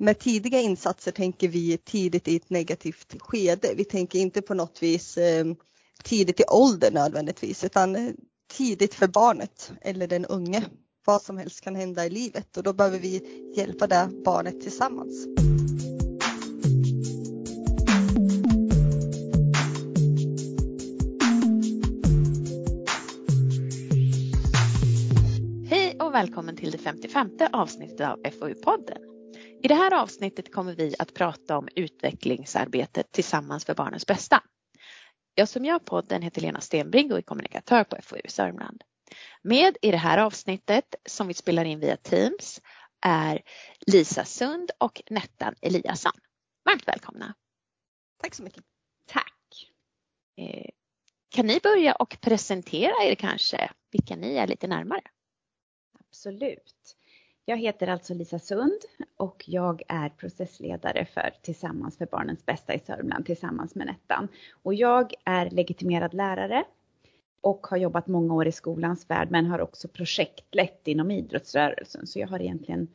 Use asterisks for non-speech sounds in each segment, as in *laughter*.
Med tidiga insatser tänker vi tidigt i ett negativt skede. Vi tänker inte på något vis eh, tidigt i ålder nödvändigtvis utan eh, tidigt för barnet eller den unge. Vad som helst kan hända i livet och då behöver vi hjälpa det barnet tillsammans. Hej och välkommen till det 55 avsnittet av FoU-podden. I det här avsnittet kommer vi att prata om utvecklingsarbetet tillsammans för barnens bästa. Jag som gör podden heter Lena Stenbrink och är kommunikatör på FoU Sörmland. Med i det här avsnittet som vi spelar in via Teams är Lisa Sund och Nettan Eliasson. Varmt välkomna! Tack så mycket! Tack! Eh, kan ni börja och presentera er kanske, vilka ni är lite närmare? Absolut. Jag heter alltså Lisa Sund och jag är processledare för Tillsammans för barnens bästa i Sörmland tillsammans med Nettan. Och jag är legitimerad lärare och har jobbat många år i skolans värld men har också projektlett inom idrottsrörelsen. Så jag har egentligen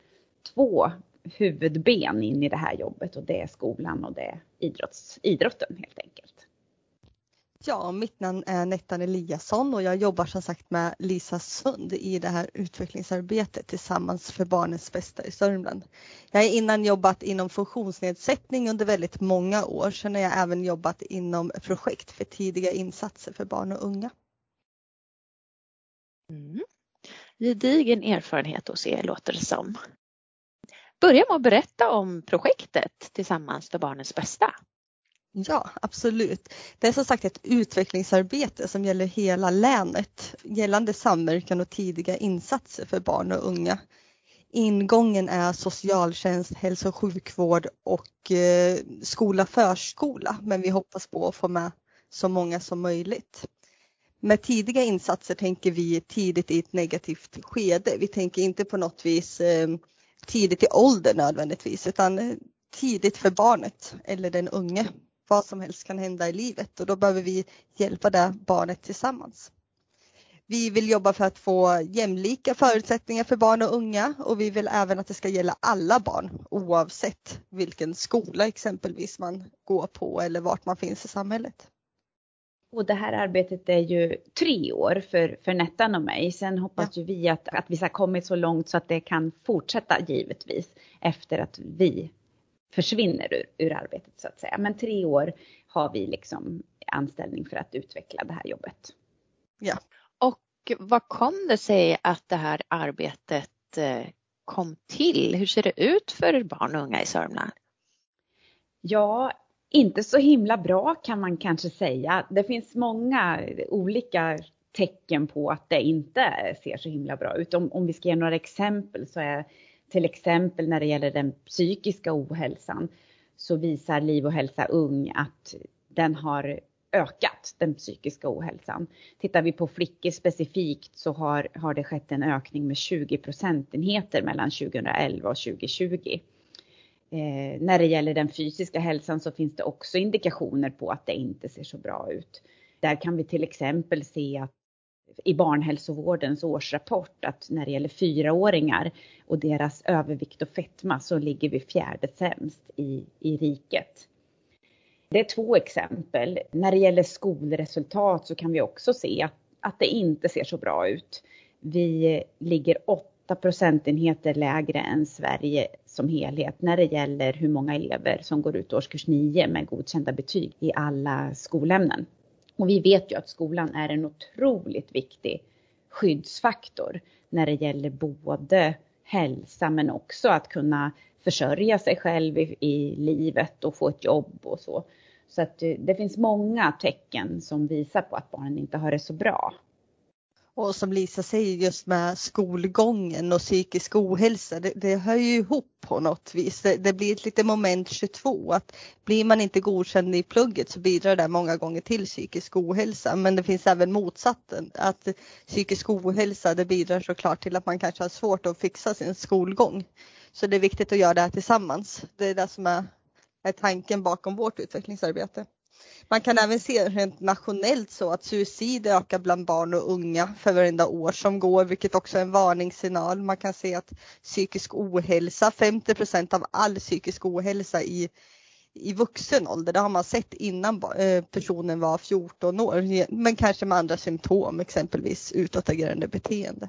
två huvudben in i det här jobbet och det är skolan och det är idrotts, idrotten helt enkelt. Ja, mitt namn är Nettan Eliasson och jag jobbar som sagt med Lisa Sund i det här utvecklingsarbetet tillsammans för barnens bästa i Sörmland. Jag har innan jobbat inom funktionsnedsättning under väldigt många år. Sen har jag även jobbat inom projekt för tidiga insatser för barn och unga. Mm. Gedigen erfarenhet hos er låter det som. Börja med att berätta om projektet Tillsammans för barnens bästa. Ja, absolut. Det är som sagt ett utvecklingsarbete som gäller hela länet gällande samverkan och tidiga insatser för barn och unga. Ingången är socialtjänst, hälso och sjukvård och eh, skola förskola men vi hoppas på att få med så många som möjligt. Med tidiga insatser tänker vi tidigt i ett negativt skede. Vi tänker inte på något vis eh, tidigt i ålder nödvändigtvis utan eh, tidigt för barnet eller den unge vad som helst kan hända i livet och då behöver vi hjälpa det barnet tillsammans. Vi vill jobba för att få jämlika förutsättningar för barn och unga och vi vill även att det ska gälla alla barn oavsett vilken skola exempelvis man går på eller vart man finns i samhället. Och det här arbetet är ju tre år för, för Nettan och mig. Sen hoppas ja. ju vi att, att vi ska kommit så långt så att det kan fortsätta givetvis efter att vi försvinner ur, ur arbetet så att säga. Men tre år har vi liksom anställning för att utveckla det här jobbet. Ja. Och vad kom det sig att det här arbetet eh, kom till? Hur ser det ut för barn och unga i Sörmland? Ja, inte så himla bra kan man kanske säga. Det finns många olika tecken på att det inte ser så himla bra ut. Om, om vi ska ge några exempel så är till exempel när det gäller den psykiska ohälsan så visar Liv och hälsa ung att den har ökat, den psykiska ohälsan. Tittar vi på flickor specifikt så har, har det skett en ökning med 20 procentenheter mellan 2011 och 2020. Eh, när det gäller den fysiska hälsan så finns det också indikationer på att det inte ser så bra ut. Där kan vi till exempel se att i barnhälsovårdens årsrapport att när det gäller fyraåringar och deras övervikt och fetma så ligger vi fjärde sämst i, i riket. Det är två exempel. När det gäller skolresultat så kan vi också se att, att det inte ser så bra ut. Vi ligger 8 procentenheter lägre än Sverige som helhet när det gäller hur många elever som går ut årskurs 9 med godkända betyg i alla skolämnen. Och vi vet ju att skolan är en otroligt viktig skyddsfaktor när det gäller både hälsa men också att kunna försörja sig själv i, i livet och få ett jobb och så. Så att det, det finns många tecken som visar på att barnen inte har det så bra. Och som Lisa säger just med skolgången och psykisk ohälsa, det, det hör ju ihop på något vis. Det, det, blir ett litet moment 22 att blir man inte godkänd i plugget så bidrar det många gånger till psykisk ohälsa. Men det finns även motsatsen att psykisk ohälsa det bidrar såklart till att man kanske har svårt att fixa sin skolgång. Så det är viktigt att göra det här tillsammans. Det är det som är, är tanken bakom vårt utvecklingsarbete. Man kan även se rent nationellt så att suicid ökar bland barn och unga för varenda år som går, vilket också är en varningssignal. Man kan se att psykisk ohälsa, 50% av all psykisk ohälsa i i vuxen ålder. Det har man sett innan eh, personen var 14 år, men kanske med andra symptom, exempelvis utåtagerande beteende.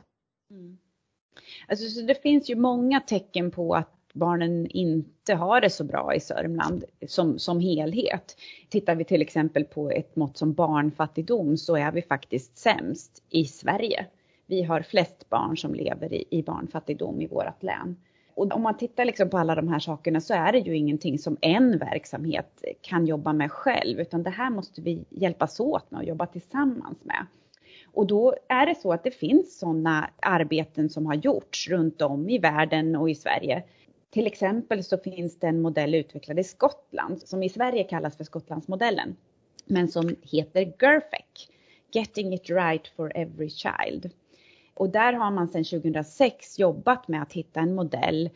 Mm. Alltså, så det finns ju många tecken på att barnen inte har det så bra i Sörmland som, som helhet. Tittar vi till exempel på ett mått som barnfattigdom så är vi faktiskt sämst i Sverige. Vi har flest barn som lever i, i barnfattigdom i vårt län. Och om man tittar liksom på alla de här sakerna så är det ju ingenting som en verksamhet kan jobba med själv, utan det här måste vi hjälpas åt med och jobba tillsammans med. Och då är det så att det finns sådana arbeten som har gjorts runt om i världen och i Sverige. Till exempel så finns det en modell utvecklad i Skottland som i Sverige kallas för Skottlandsmodellen, men som heter GERFEC, Getting it right for every child. Och där har man sedan 2006 jobbat med att hitta en modell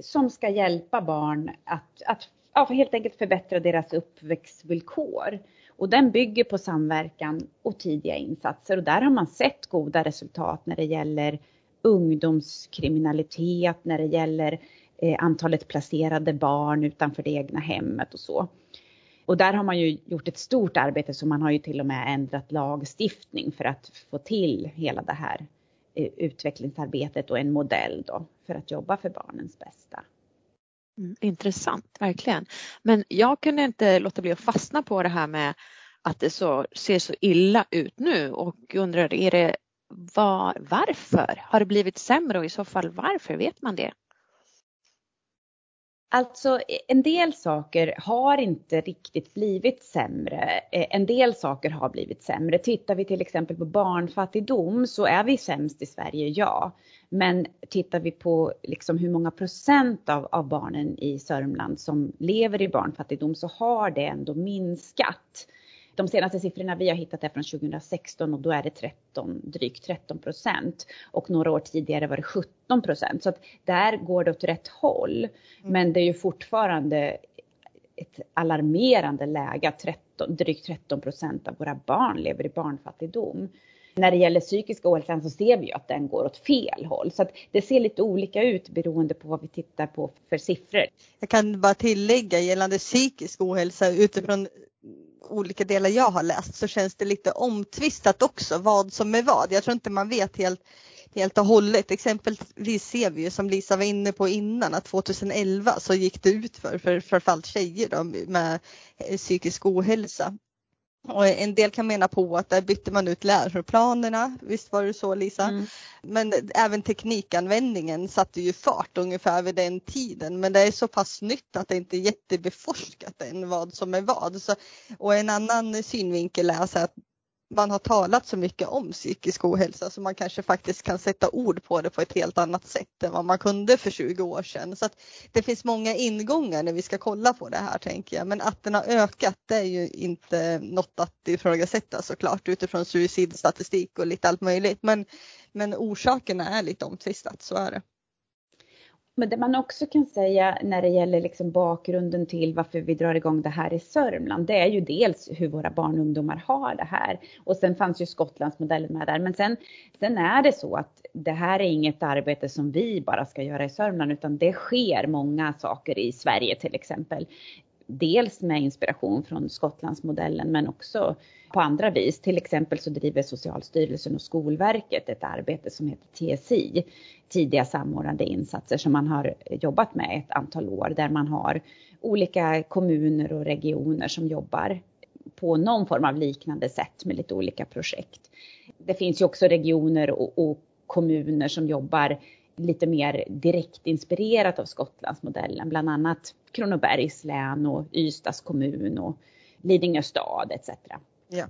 som ska hjälpa barn att, att ja, helt enkelt förbättra deras uppväxtvillkor. Och den bygger på samverkan och tidiga insatser och där har man sett goda resultat när det gäller ungdomskriminalitet, när det gäller Eh, antalet placerade barn utanför det egna hemmet och så. Och där har man ju gjort ett stort arbete så man har ju till och med ändrat lagstiftning för att få till hela det här eh, utvecklingsarbetet och en modell då för att jobba för barnens bästa. Mm, intressant, verkligen. Men jag kunde inte låta bli att fastna på det här med att det så, ser så illa ut nu och undrar, är det var, varför? Har det blivit sämre och i så fall varför? Vet man det? Alltså e, en del saker har inte riktigt blivit sämre. E, en del saker har blivit sämre. Tittar vi till exempel på barnfattigdom så är vi sämst i Sverige, ja. Men tittar vi på liksom hur många procent av, av barnen i Sörmland som lever i barnfattigdom så har det ändå minskat. De senaste siffrorna vi har hittat är från 2016 och då är det 13, drygt 13 procent. Och några år tidigare var det 17 procent. Så att där går det åt rätt håll. Mm. Men det är ju fortfarande ett alarmerande läge att 13, drygt 13 procent av våra barn lever i barnfattigdom. När det gäller psykisk ohälsa så ser vi ju att den går åt fel håll. Så att det ser lite olika ut beroende på vad vi tittar på för siffror. Jag kan bara tillägga gällande psykisk ohälsa utifrån olika delar jag har läst så känns det lite omtvistat också vad som är vad. Jag tror inte man vet helt helt och hållet. Exempelvis ser vi ju som Lisa var inne på innan att 2011 så gick det ut för, för framförallt tjejer då, med psykisk ohälsa. Och en del kan mena på att där bytte man ut läroplanerna, visst var det så Lisa? Mm. Men även teknikanvändningen satte ju fart ungefär vid den tiden. Men det är så pass nytt att det inte är jättebeforskat än vad som är vad. Så, och en annan synvinkel är att man har talat så mycket om psykisk ohälsa så man kanske faktiskt kan sätta ord på det på ett helt annat sätt än vad man kunde för 20 år sedan. Så att det finns många ingångar när vi ska kolla på det här tänker jag. Men att den har ökat det är ju inte något att ifrågasätta såklart utifrån suicidstatistik och lite allt möjligt. Men, men orsakerna är lite omtvistat, så är det. Men det man också kan säga när det gäller liksom bakgrunden till varför vi drar igång det här i Sörmland, det är ju dels hur våra barn och ungdomar har det här. Och sen fanns ju Skottlandsmodellen med där. Men sen, sen är det så att det här är inget arbete som vi bara ska göra i Sörmland, utan det sker många saker i Sverige till exempel. Dels med inspiration från Skottlandsmodellen, men också på andra vis. Till exempel så driver Socialstyrelsen och Skolverket ett arbete som heter TSI, tidiga samordnade insatser som man har jobbat med ett antal år där man har olika kommuner och regioner som jobbar på någon form av liknande sätt med lite olika projekt. Det finns ju också regioner och, och kommuner som jobbar lite mer direkt inspirerat av Skottlandsmodellen, bland annat Kronobergs län och Ystads kommun och Lidingö stad etc. Ja.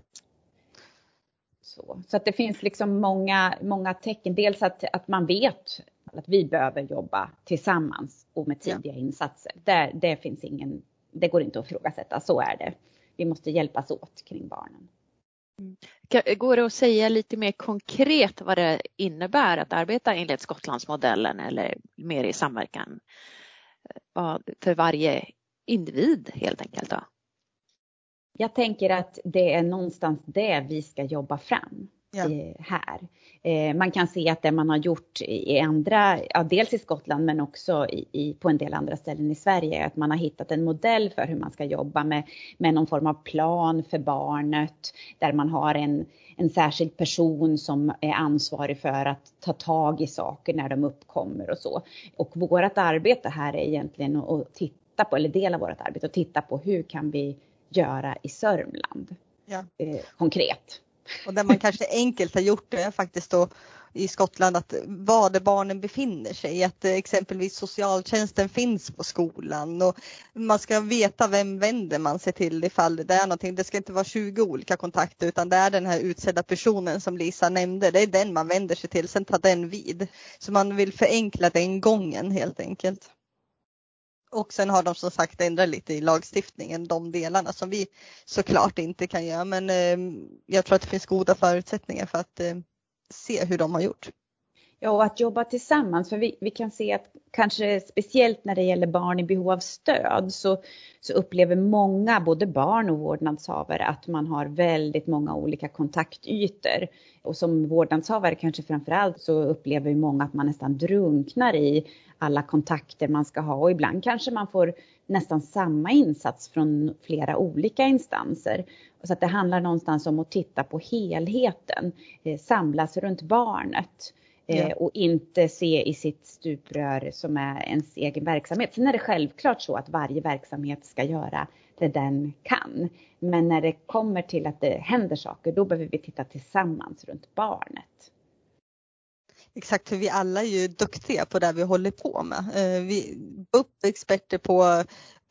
Så, så att det finns liksom många, många tecken. Dels att, att man vet att vi behöver jobba tillsammans och med tidiga ja. insatser. Där, det finns ingen, det går inte att ifrågasätta, så är det. Vi måste hjälpas åt kring barnen. Går det att säga lite mer konkret vad det innebär att arbeta enligt Skottlandsmodellen eller mer i samverkan eh, för varje individ helt enkelt? Då? Jag tänker att det är någonstans det vi ska jobba fram Ja. eh, här. Eh, man kan se att det man har gjort i andra, ja, dels i Skottland men också i, i, på en del andra ställen i Sverige, att man har hittat en modell för hur man ska jobba med, med någon form av plan för barnet, där man har en, en särskild person som är ansvarig för att ta tag i saker när de uppkommer och så. Och vårt arbete här är egentligen att titta på, eller del av vårt arbete, att titta på hur kan vi göra i Sörmland Ja. eh, konkret. Och där man kanske enkelt har gjort det faktiskt då i Skottland att var där barnen befinner sig, att exempelvis socialtjänsten finns på skolan och man ska veta vem vänder man sig till ifall det är någonting. Det ska inte vara 20 olika kontakter utan det är den här utsedda personen som Lisa nämnde. Det är den man vänder sig till, sen tar den vid. Så man vill förenkla den gången helt enkelt. Och sen har de som sagt ändrat lite i lagstiftningen, de delarna som vi såklart inte kan göra. Men eh, jag tror att det finns goda förutsättningar för att eh, se hur de har gjort. Ja, och att jobba tillsammans, för vi, vi kan se att kanske speciellt när det gäller barn i behov av stöd så, så upplever många, både barn och vårdnadshavare, att man har väldigt många olika kontaktytor. Och som vårdnadshavare kanske framförallt så upplever många att man nästan drunknar i alla kontakter man ska ha och ibland kanske man får nästan samma insats från flera olika instanser. Så att det handlar någonstans om att titta på helheten, eh, samlas runt barnet. Eh, Ja. och inte se i sitt stuprör som är ens egen verksamhet. Sen är det självklart så att varje verksamhet ska göra det den kan. Men när det kommer till att det händer saker, då behöver vi titta tillsammans runt barnet. Exakt, för vi alla är ju duktiga på det vi håller på med. Eh, vi BUP är experter på,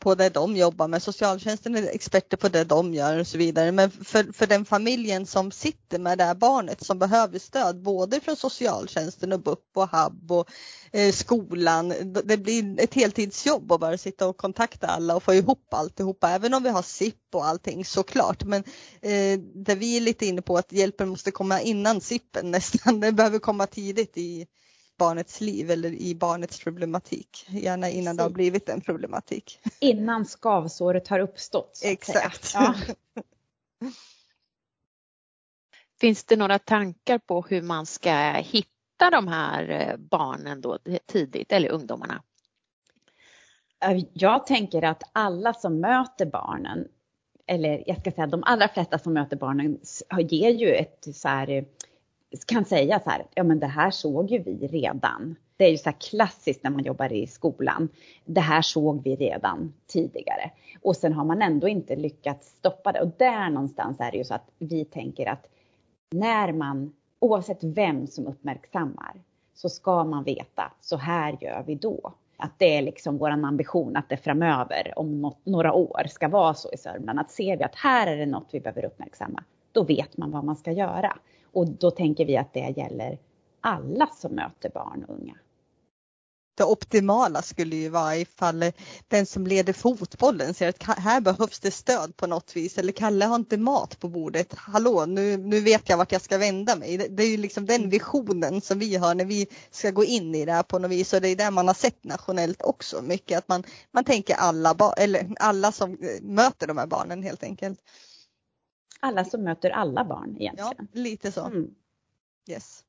på det de jobbar med, socialtjänsten är experter på det de gör och så vidare. Men för, för den familjen som sitter med det här barnet som behöver stöd både från socialtjänsten och BUP och HAB och eh, skolan. Det blir ett heltidsjobb att bara sitta och kontakta alla och få ihop alltihopa, även om vi har SIP och allting såklart. Men eh, det vi är lite inne på att hjälpen måste komma innan SIPen *laughs* nästan. Den behöver komma tidigt i barnets liv eller i barnets problematik. Gärna innan det har Precis. blivit en problematik. Innan skavsåret har uppstått. Exakt. Ja. *laughs* Finns det några tankar på hur man ska hitta de här eh, barnen då tidigt eller ungdomarna? Eh, Jag tänker att alla som möter barnen, eller jag ska säga de allra flesta som möter barnen ger ju ett så här, eh, kan säga så här, ja men det här såg ju vi redan. Det är ju så här klassiskt när man jobbar i skolan. Det här såg vi redan tidigare. Och sen har man ändå inte lyckats stoppa det. Och där någonstans är det ju så att vi tänker att när man, oavsett vem som uppmärksammar, så ska man veta, så här gör vi då. Att det är liksom vår ambition att det framöver, om något, några år, ska vara så i Sörmland. Att ser vi att här är det något vi behöver uppmärksamma, då vet man vad man ska göra. Och då tänker vi att det gäller alla som möter barn och unga. Det optimala skulle ju vara ifall den som leder fotbollen ser att här behövs det stöd på något vis eller Kalle har inte mat på bordet. Hallå, nu, nu vet jag vart jag ska vända mig. Det, det är ju liksom den visionen som vi har när vi ska gå in i det här på något vis och det är det man har sett nationellt också mycket att man, man tänker alla, eller alla som eh, möter de här barnen helt enkelt. Alla som möter alla barn Ja, egentligen. lite så. Mm. Yes.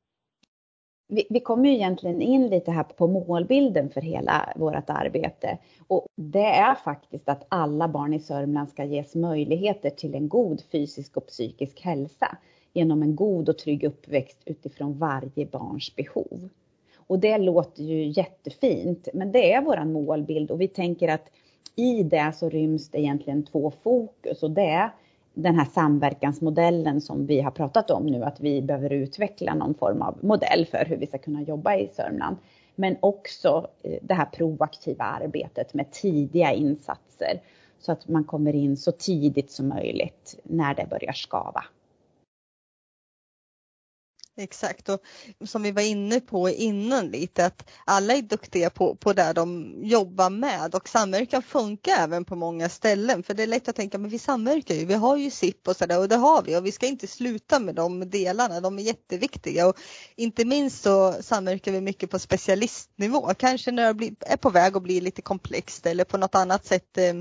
Vi, vi kommer ju egentligen in lite här på målbilden för hela vårt arbete. Och det är faktiskt att alla barn i Sörmland ska ges möjligheter till en god fysisk och psykisk hälsa genom en god och trygg uppväxt utifrån varje barns behov. Och det låter ju jättefint, men det är våran målbild och vi tänker att i det så ryms det egentligen två fokus och det är den här samverkansmodellen som vi har pratat om nu, att vi behöver utveckla någon form av modell för hur vi ska kunna jobba i Sörmland. Men också eh, det här proaktiva arbetet med tidiga insatser så att man kommer in så tidigt som möjligt när det börjar skava. Exakt och som vi var inne på innan lite att alla är duktiga på, på det de jobbar med och samverkan funkar även på många ställen för det är lätt att tänka men vi samverkar ju, vi har ju SIP och sådär och det har vi och vi ska inte sluta med de delarna, de är jätteviktiga och inte minst så samverkar vi mycket på specialistnivå, kanske när det är på väg att bli lite komplext eller på något annat sätt eh,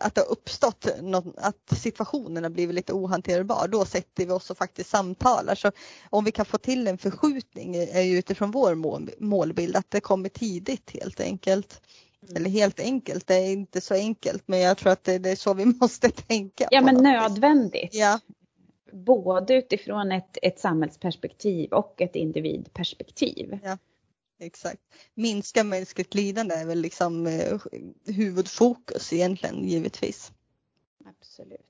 att det har uppstått något, att situationen har blivit lite ohanterbar, då sätter vi oss och faktiskt samtalar. Så om vi kan få till en förskjutning är ju utifrån vår mål, målbild att det kommer tidigt helt enkelt. Mm. Eller helt enkelt, det är inte så enkelt men jag tror att det, det är så vi *laughs* måste tänka. Ja men nödvändigt. Ja. Både utifrån ett, ett samhällsperspektiv och ett individperspektiv. Ja. Exakt. Minska mänskligt lidande är väl liksom eh, huvudfokus egentligen givetvis. Absolut.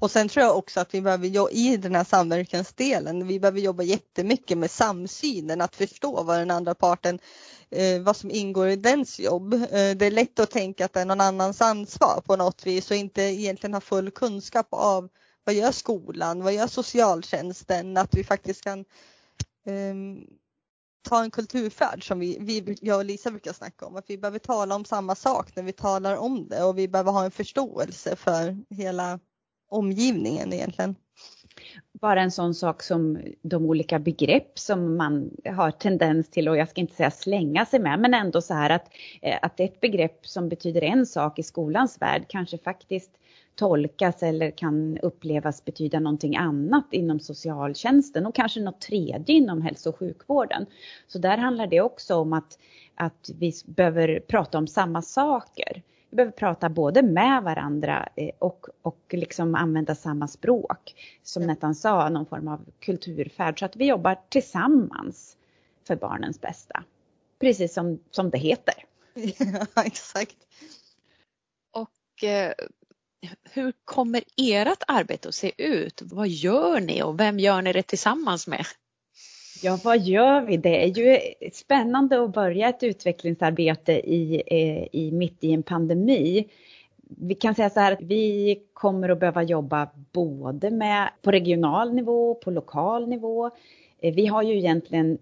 Och sen tror jag också att vi behöver i den här samverkansdelen, vi behöver jobba jättemycket med samsynen, att förstå vad den andra parten, eh, vad som ingår i dens jobb. Eh, det är lätt att tänka att det är någon annans ansvar på något vis och inte egentligen ha full kunskap av vad gör skolan, vad gör socialtjänsten, att vi faktiskt kan um, ta en kulturfärd som vi, vi, jag och Lisa brukar snacka om, att vi behöver tala om samma sak när vi talar om det och vi behöver ha en förståelse för hela omgivningen egentligen. Bara en sån sak som de olika begrepp som man har tendens till, och jag ska inte säga slänga sig med, men ändå så här att, eh, att ett begrepp som betyder en sak i skolans värld kanske faktiskt tolkas eller kan upplevas betyda någonting annat inom socialtjänsten och kanske något tredje inom hälso och sjukvården. Så där handlar det också om att, att vi behöver prata om samma saker. Vi behöver prata både med varandra eh, och, och liksom använda samma språk. Som. Nettan sa, någon form av kulturfärd. Så att vi jobbar tillsammans för barnens bästa. Precis som, som det heter. *laughs* Ja, exakt. Och eh, hur kommer ert arbete att se ut? Vad gör ni och vem gör ni det tillsammans med? Ja, vad gör vi? Det är ju spännande att börja ett utvecklingsarbete i, eh, i mitt i en pandemi. Vi kan säga så här att vi kommer att behöva jobba både med på regional nivå, på lokal nivå. Eh, vi har ju egentligen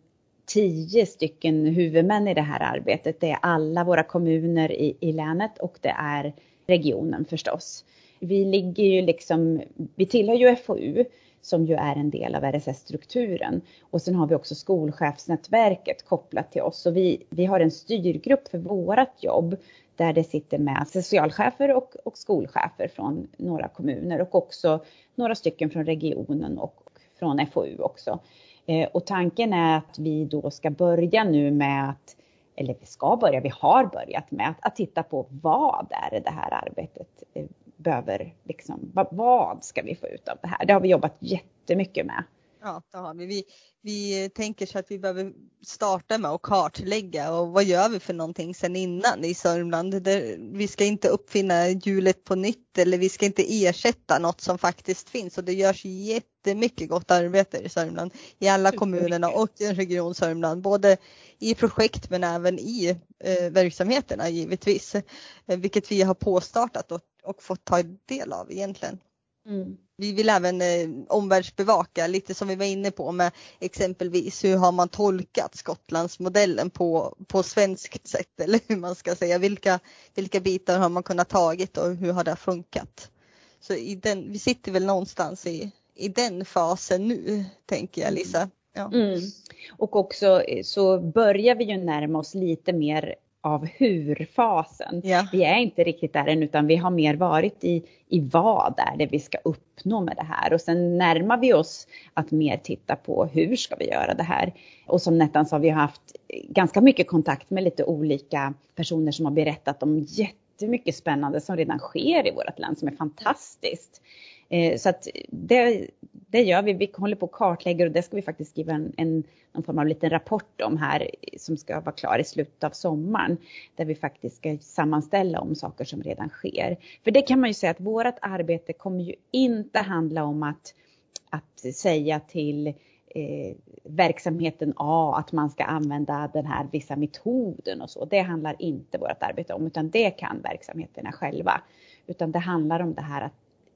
tio stycken huvudmän i det här arbetet. Det är alla våra kommuner i, i länet och det är regionen förstås. Vi ligger ju liksom, vi tillhör ju FoU som ju är en del av RSS-strukturen. Och sen har vi också skolchefsnätverket kopplat till oss. och vi, vi har en styrgrupp för vårat jobb där det sitter med socialchefer och, och skolchefer från några kommuner och också några stycken från regionen och från FoU också. Eh, och tanken är att vi då ska börja nu med att eller vi ska börja, vi har börjat med att, att titta på vad är det det här arbetet eh, behöver, liksom, vad, vad ska vi få ut av det här? Det har vi jobbat jättemycket med. Ja, det har vi. vi. Vi tänker så att vi behöver starta med att kartlägga och vad gör vi för någonting sen innan i Sörmland. Vi ska inte uppfinna hjulet på nytt eller vi ska inte ersätta något som faktiskt finns och det görs jättemycket gott arbete i Sörmland i alla kommunerna och i Region Sörmland, både i projekt men även i eh, verksamheterna givetvis, eh, vilket vi har påstartat och, och fått ta del av egentligen. Mm. Vi vill även eh, omvärldsbevaka lite som vi var inne på med exempelvis hur har man tolkat Skottlandsmodellen på, på svenskt sätt *laughs* eller hur man ska säga. Vilka, vilka bitar har man kunnat tagit och hur har det funkat? Så i den, vi sitter väl någonstans i, i den fasen nu tänker jag Lisa. Ja. Mm. Och också eh, så börjar vi ju närma oss lite mer av hur-fasen. Ja. Vi är inte riktigt där än utan vi har mer varit i, i vad är det vi ska uppnå med det här och sen närmar vi oss att mer titta på hur ska vi göra det här. Och som Nettan sa, vi har haft ganska mycket kontakt med lite olika personer som har berättat om jättemycket spännande som redan sker i vårt land som är fantastiskt. Eh, så att det, det gör vi. Vi håller på och kartlägger och det ska vi faktiskt skriva en, en någon form av liten rapport om här som ska vara klar i slutet av sommaren. Där vi faktiskt ska sammanställa om saker som redan sker. För det kan man ju säga att vårt arbete kommer ju inte handla om att, att säga till eh, verksamheten A att man ska använda den här vissa metoden och så. Det handlar inte vårt arbete om utan det kan verksamheterna själva. Utan det handlar om det här att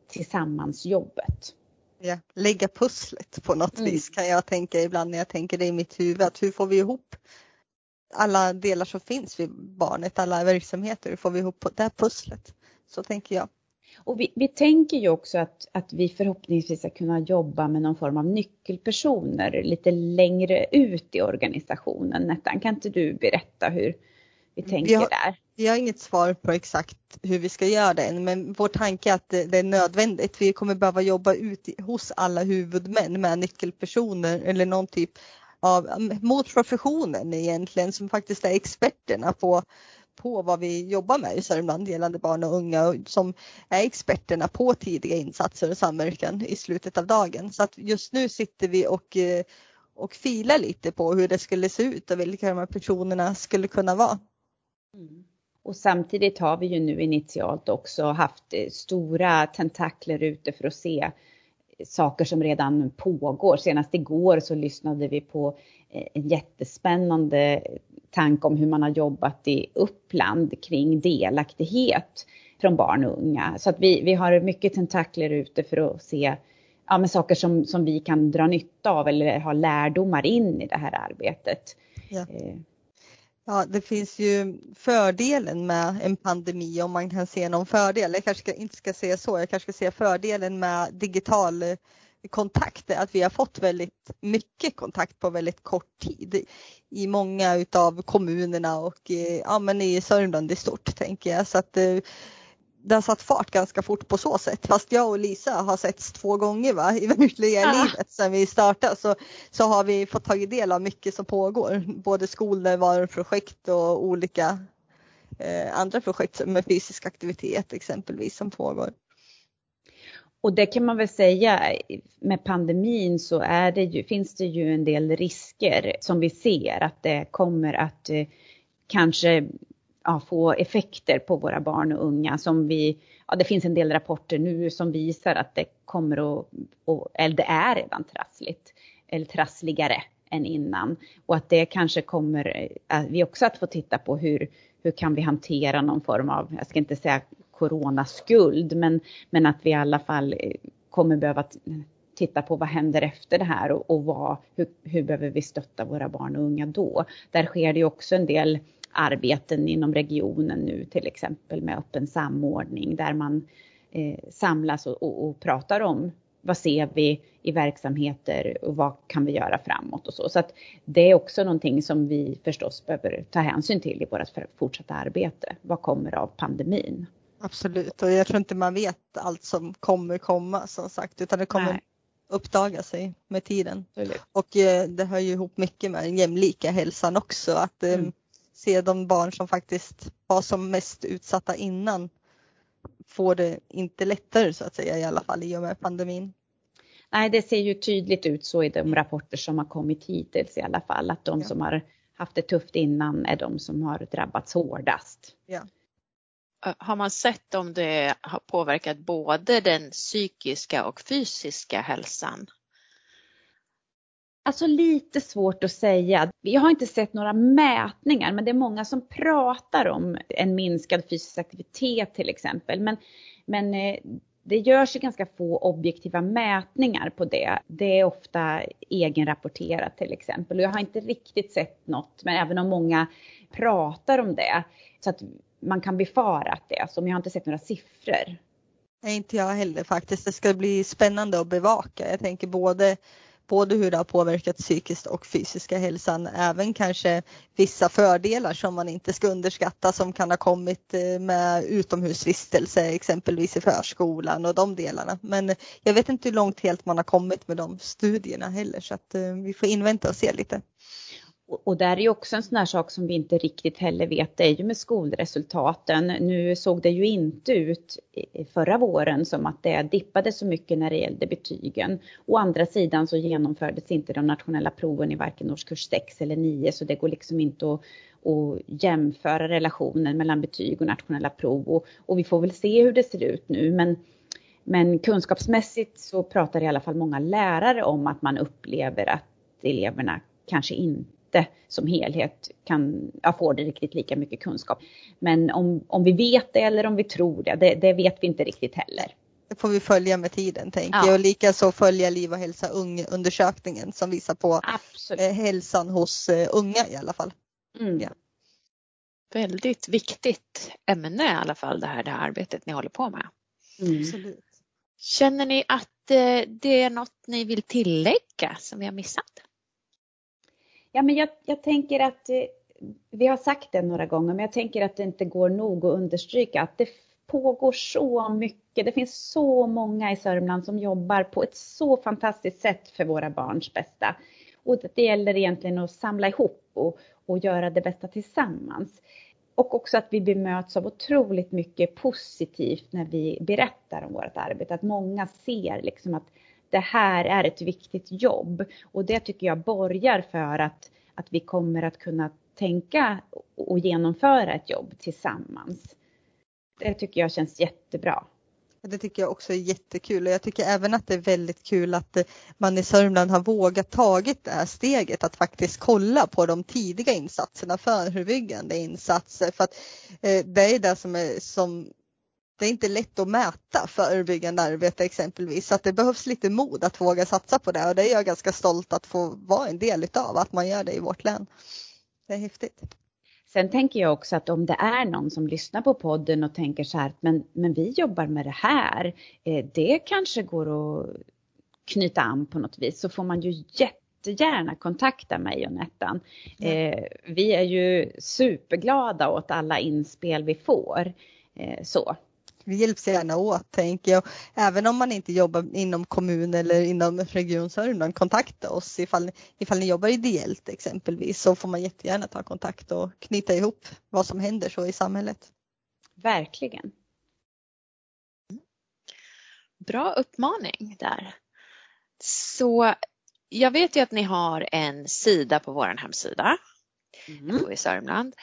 tillsammansjobbet. Ja, lägga pusslet på något mm. vis kan jag tänka ibland när jag tänker det i mitt huvud. Att hur får vi ihop alla delar som finns vid barnet, alla verksamheter, hur får vi ihop det här pusslet? Så tänker jag. Och vi, vi, tänker ju också att, att vi förhoppningsvis ska kunna jobba med någon form av nyckelpersoner lite längre ut i organisationen. Nettan, kan inte du berätta hur, vi tänker vi har, där. Vi har inget svar på exakt hur vi ska göra det än men vår tanke är att det, det är nödvändigt. Vi kommer behöva jobba ut hos alla huvudmän med nyckelpersoner eller någon typ av mot professionen egentligen som faktiskt är experterna på på vad vi jobbar med i Sörmland gällande barn och unga och som är experterna på tidiga insatser och samverkan i slutet av dagen. Så att just nu sitter vi och, eh, och filar lite på hur det skulle se ut och vilka de här personerna skulle kunna vara. Mm. Och samtidigt har vi ju nu initialt också haft eh, stora tentakler ute för att se saker som redan pågår. Senast igår så lyssnade vi på eh, en jättespännande tanke om hur man har jobbat i Uppland kring delaktighet från barn och unga. Så att vi, vi har mycket tentakler ute för att se ja, men saker som, som vi kan dra nytta av eller ha lärdomar in i det här arbetet. Ja. Ja, det finns ju fördelen med en pandemi om man kan se någon fördel. Jag kanske inte ska säga så, jag kanske ska säga fördelen med digital kontakt att vi har fått väldigt mycket kontakt på väldigt kort tid i många utav kommunerna och eh, ja, men i Sörmland i stort tänker jag. Så att, eh, det har satt fart ganska fort på så sätt. Fast jag och Lisa har setts två gånger va? i verkliga ja. livet sedan vi startade så, så har vi fått tagit del av mycket som pågår. Både skolnärvaroprojekt och olika eh, andra projekt med fysisk aktivitet exempelvis som pågår. Och det kan man väl säga med pandemin så är det ju, finns det ju en del risker som vi ser att det kommer att eh, kanske ja, få effekter på våra barn och unga som vi, ja det finns en del rapporter nu som visar att det kommer att, och, eller det är redan trassligt, eller trassligare än innan. Och att det kanske kommer eh, vi också att få titta på hur, hur kan vi hantera någon form av, jag ska inte säga coronaskuld, men, men att vi i alla fall eh, kommer behöva titta på vad händer efter det här och, och vad, hur, hur behöver vi stötta våra barn och unga då? Där sker det ju också en del arbeten inom regionen nu till exempel med öppen samordning där man eh, samlas och, och, och, pratar om vad ser vi i verksamheter och vad kan vi göra framåt och så. Så att det är också någonting som vi förstås behöver ta hänsyn till i vårt fortsatta arbete. Vad kommer av pandemin? Absolut och jag tror inte man vet allt som kommer komma som sagt utan det kommer Nej. uppdaga sig med tiden. Absolut. Och eh, det hör ju ihop mycket med den jämlika hälsan också att eh, mm se de barn som faktiskt var som mest utsatta innan får det inte lättare så att säga i alla fall i och med pandemin. Nej, det ser ju tydligt ut så i de rapporter som har kommit hittills i alla fall, att de ja. som har haft det tufft innan är de som har drabbats hårdast. Ja. Har man sett om det har påverkat både den psykiska och fysiska hälsan? Alltså lite svårt att säga. Jag har inte sett några mätningar men det är många som pratar om en minskad fysisk aktivitet till exempel. Men, men eh, det görs ju ganska få objektiva mätningar på det. Det är ofta egenrapporterat till exempel och jag har inte riktigt sett något men även om många pratar om det så att man kan befara att det är så men jag har inte sett några siffror. Nej, inte jag heller faktiskt. Det ska bli spännande att bevaka. Jag tänker både både hur det har påverkat psykiskt och fysiska hälsan. Även kanske vissa fördelar som man inte ska underskatta som kan ha kommit eh, med utomhusvistelse exempelvis i förskolan och de delarna. Men jag vet inte hur långt helt man har kommit med de studierna heller så att eh, vi får invänta och se lite. Och där är ju också en sån här sak som vi inte riktigt heller vet, det är ju med skolresultaten. Nu såg det ju inte ut förra våren som att det dippade så mycket när det gällde betygen. Å andra sidan så genomfördes inte de nationella proven i varken årskurs 6 eller 9 så det går liksom inte att, att jämföra relationen mellan betyg och nationella prov. Och, och vi får väl se hur det ser ut nu men men kunskapsmässigt så pratar i alla fall många lärare om att man upplever att eleverna kanske inte inte som helhet kan, ja, får det riktigt lika mycket kunskap. Men om, om vi vet det eller om vi tror det, det, det vet vi inte riktigt heller. Det får vi följa med tiden tänker ja. jag och likaså följa Liv och hälsa ung undersökningen som visar på eh, hälsan hos eh, unga i alla fall. Mm. Ja. Väldigt viktigt ämne i alla fall det här, det här arbetet ni håller på med. Mm. Absolut. Känner ni att eh, det är något ni vill tillägga som vi har missat? Ja, men jag, jag tänker att eh, vi har sagt det några gånger, men jag tänker att det inte går nog att understryka att det pågår så mycket. Det finns så många i Sörmland som jobbar på ett så fantastiskt sätt för våra barns bästa. Och det gäller egentligen att samla ihop och, och göra det bästa tillsammans. Och också att vi bemöts av otroligt mycket positivt när vi berättar om vårt arbete. Att många ser liksom att det här är ett viktigt jobb. Och det tycker jag borgar för att, att vi kommer att kunna tänka och genomföra ett jobb tillsammans. Det tycker jag känns jättebra. Det tycker jag också är jättekul och jag tycker även att det är väldigt kul att eh, man i Sörmland har vågat tagit det här steget att faktiskt kolla på de tidiga insatserna, förebyggande insatser. För att eh, det är det som är som det är inte lätt att mäta förebyggande arbete exempelvis så att det behövs lite mod att våga satsa på det och det är jag ganska stolt att få vara en del utav att man gör det i vårt län. Det är häftigt. Sen tänker jag också att om det är någon som lyssnar på podden och tänker så här, men, men vi jobbar med det här, eh, det kanske går att knyta an på något vis, så får man ju jättegärna kontakta mig och Nettan. Eh, vi är ju superglada åt alla inspel vi får. Eh, så vi hjälps gärna åt tänker jag. Även om man inte jobbar inom kommun eller inom Region Sörmland, kontakta oss ifall, ifall ni jobbar ideellt exempelvis så får man jättegärna ta kontakt och knyta ihop vad som händer så i samhället. Verkligen. Bra uppmaning där. Så jag vet ju att ni har en sida på vår hemsida, mm. i Sörmland.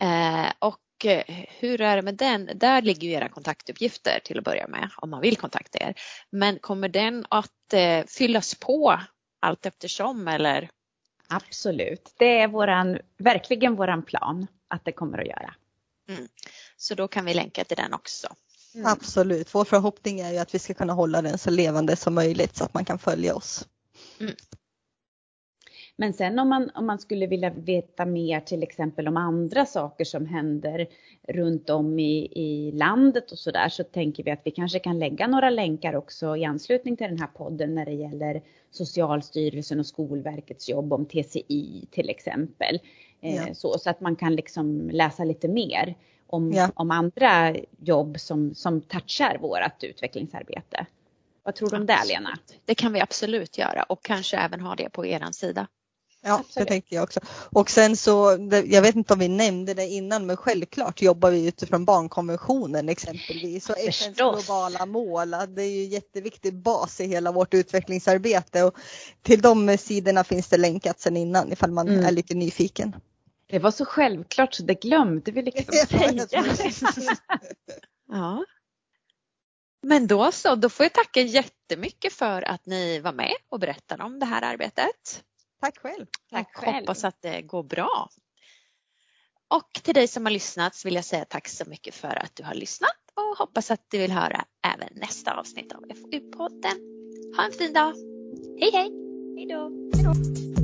Eh, och Eh, hur är det med den? Där ligger ju era kontaktuppgifter till att börja med om man vill kontakta er. Men kommer den att eh, fyllas på allt eftersom eller? Absolut, det är våran, verkligen våran plan att det kommer att göra. Mm. Så då kan vi länka till den också. Mm. Absolut, vår förhoppning är ju att vi ska kunna hålla den så levande som möjligt så att man kan följa oss. Mm. Men sen om man, om man skulle vilja veta mer till exempel om andra saker som händer runt om i, i landet och sådär så tänker vi att vi kanske kan lägga några länkar också i anslutning till den här podden när det gäller Socialstyrelsen och Skolverkets jobb om TCI till exempel. Eh, ja. så, så att man kan liksom läsa lite mer om, ja. om andra jobb som, som touchar vårt utvecklingsarbete. Vad tror du om det Lena? Det kan vi absolut göra och kanske även ha det på er sida. Ja, Absolut. det tänker jag också. Och sen så, jag vet inte om vi nämnde det innan, men självklart jobbar vi utifrån barnkonventionen exempelvis och FNs globala mål. Det är ju jätteviktig bas i hela vårt utvecklingsarbete och till de sidorna finns det länkat sedan innan ifall man mm. är lite nyfiken. Det var så självklart så det glömde vi liksom *laughs* säga. ja. Men då så, då får jag tacka jättemycket för att ni var med och berättade om det här arbetet. Tack själv. Tack och själv. hoppas att det går bra. Och till dig som har lyssnat vill jag säga tack så mycket för att du har lyssnat och hoppas att du vill höra även nästa avsnitt av FoU-podden. Ha en fin dag. Hej hej! Hej då!